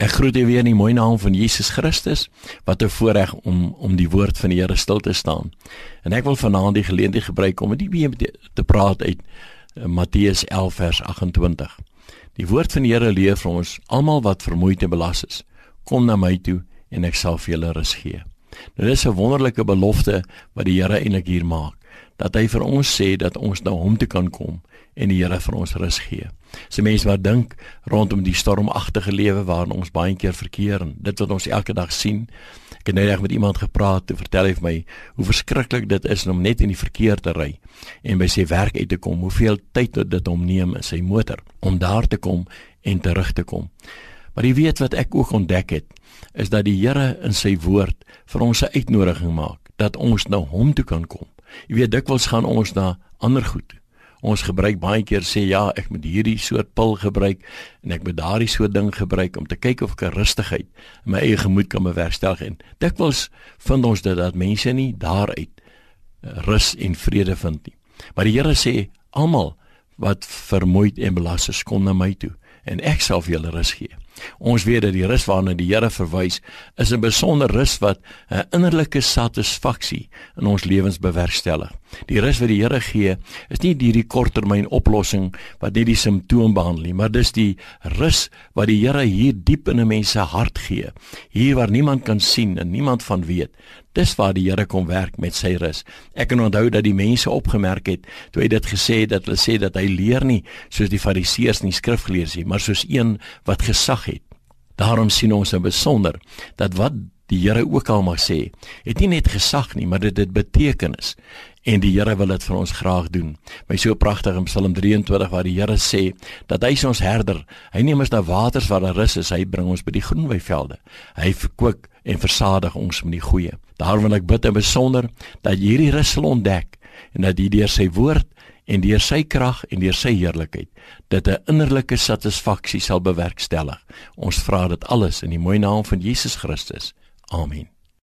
Ek groet u weer in die mooi naam van Jesus Christus. Wat 'n voorreg om om die woord van die Here stil te staan. En ek wil vanaand die geleentheid gebruik om 'n bietjie te praat uit uh, Matteus 11 vers 28. Die woord van die Here leer vir ons: Almal wat vermoeid en belas is, kom na my toe en ek sal vir julle rus gee. Nou dis 'n wonderlike belofte wat die Here eintlik hier maak, dat hy vir ons sê dat ons na hom toe kan kom en die Here vir ons rus gee. Se mense wat dink rondom die stormagtige lewe waarin ons baie keer verkeer en dit wat ons elke dag sien. Ek het net met iemand gepraat te vertel hy vir my hoe verskriklik dit is om net in die verkeer te ry en by sy werk uit te kom. Hoeveel tyd dit hom neem in sy motor om daar te kom en terug te kom. Maar jy weet wat ek ook ontdek het is dat die Here in sy woord vir ons 'n uitnodiging maak dat ons na hom toe kan kom. Jy weet dikwels gaan ons na ander goed Ons gebruik baie keer sê ja, ek moet hierdie soort pil gebruik en ek moet daardie soort ding gebruik om te kyk of ek rustigheid in my eie gemoed kan bewerkstellig en dikwels vind ons dit dat mense nie daaruit eh, rus en vrede vind nie. Maar die Here sê almal wat vermoeid en belas is, kom na my toe en ek sal vir julle rus gee. Ons weet dat die rus waarna die Here verwys, is 'n besondere rus wat 'n innerlike satisfaksie in ons lewens bewerkstellig. Die rus wat die Here gee, is nie hierdie korttermyn oplossing wat net die simptoom behandel nie, maar dis die rus wat die Here hier diep in 'n mens se hart gee, hier waar niemand kan sien en niemand van weet. Dis waar die Here kom werk met sy rus. Ek kan onthou dat die mense opgemerk het toe hy dit gesê het dat hulle sê dat hy leer nie soos die fariseërs en die skrifgeleerdes nie, maar soos een wat gesag. Daarom sien ons in besonder dat wat die Here ook al mag sê, het nie net gesag nie, maar dit het betekenis en die Here wil dit vir ons graag doen. My so pragtig in Psalm 23 waar die Here sê dat hy is ons herder. Hy neem ons na waters waar daar rus is. Hy bring ons by die groen weivelde. Hy verkoop en versadig ons met die goeie. Daarom wil ek bid in besonder dat jy hierdie rus sal ontdek en dat jy deur sy woord en deur sy krag en deur sy heerlikheid dit 'n innerlike satisfaksie sal bewerkstellig. Ons vra dit alles in die mooi naam van Jesus Christus. Amen.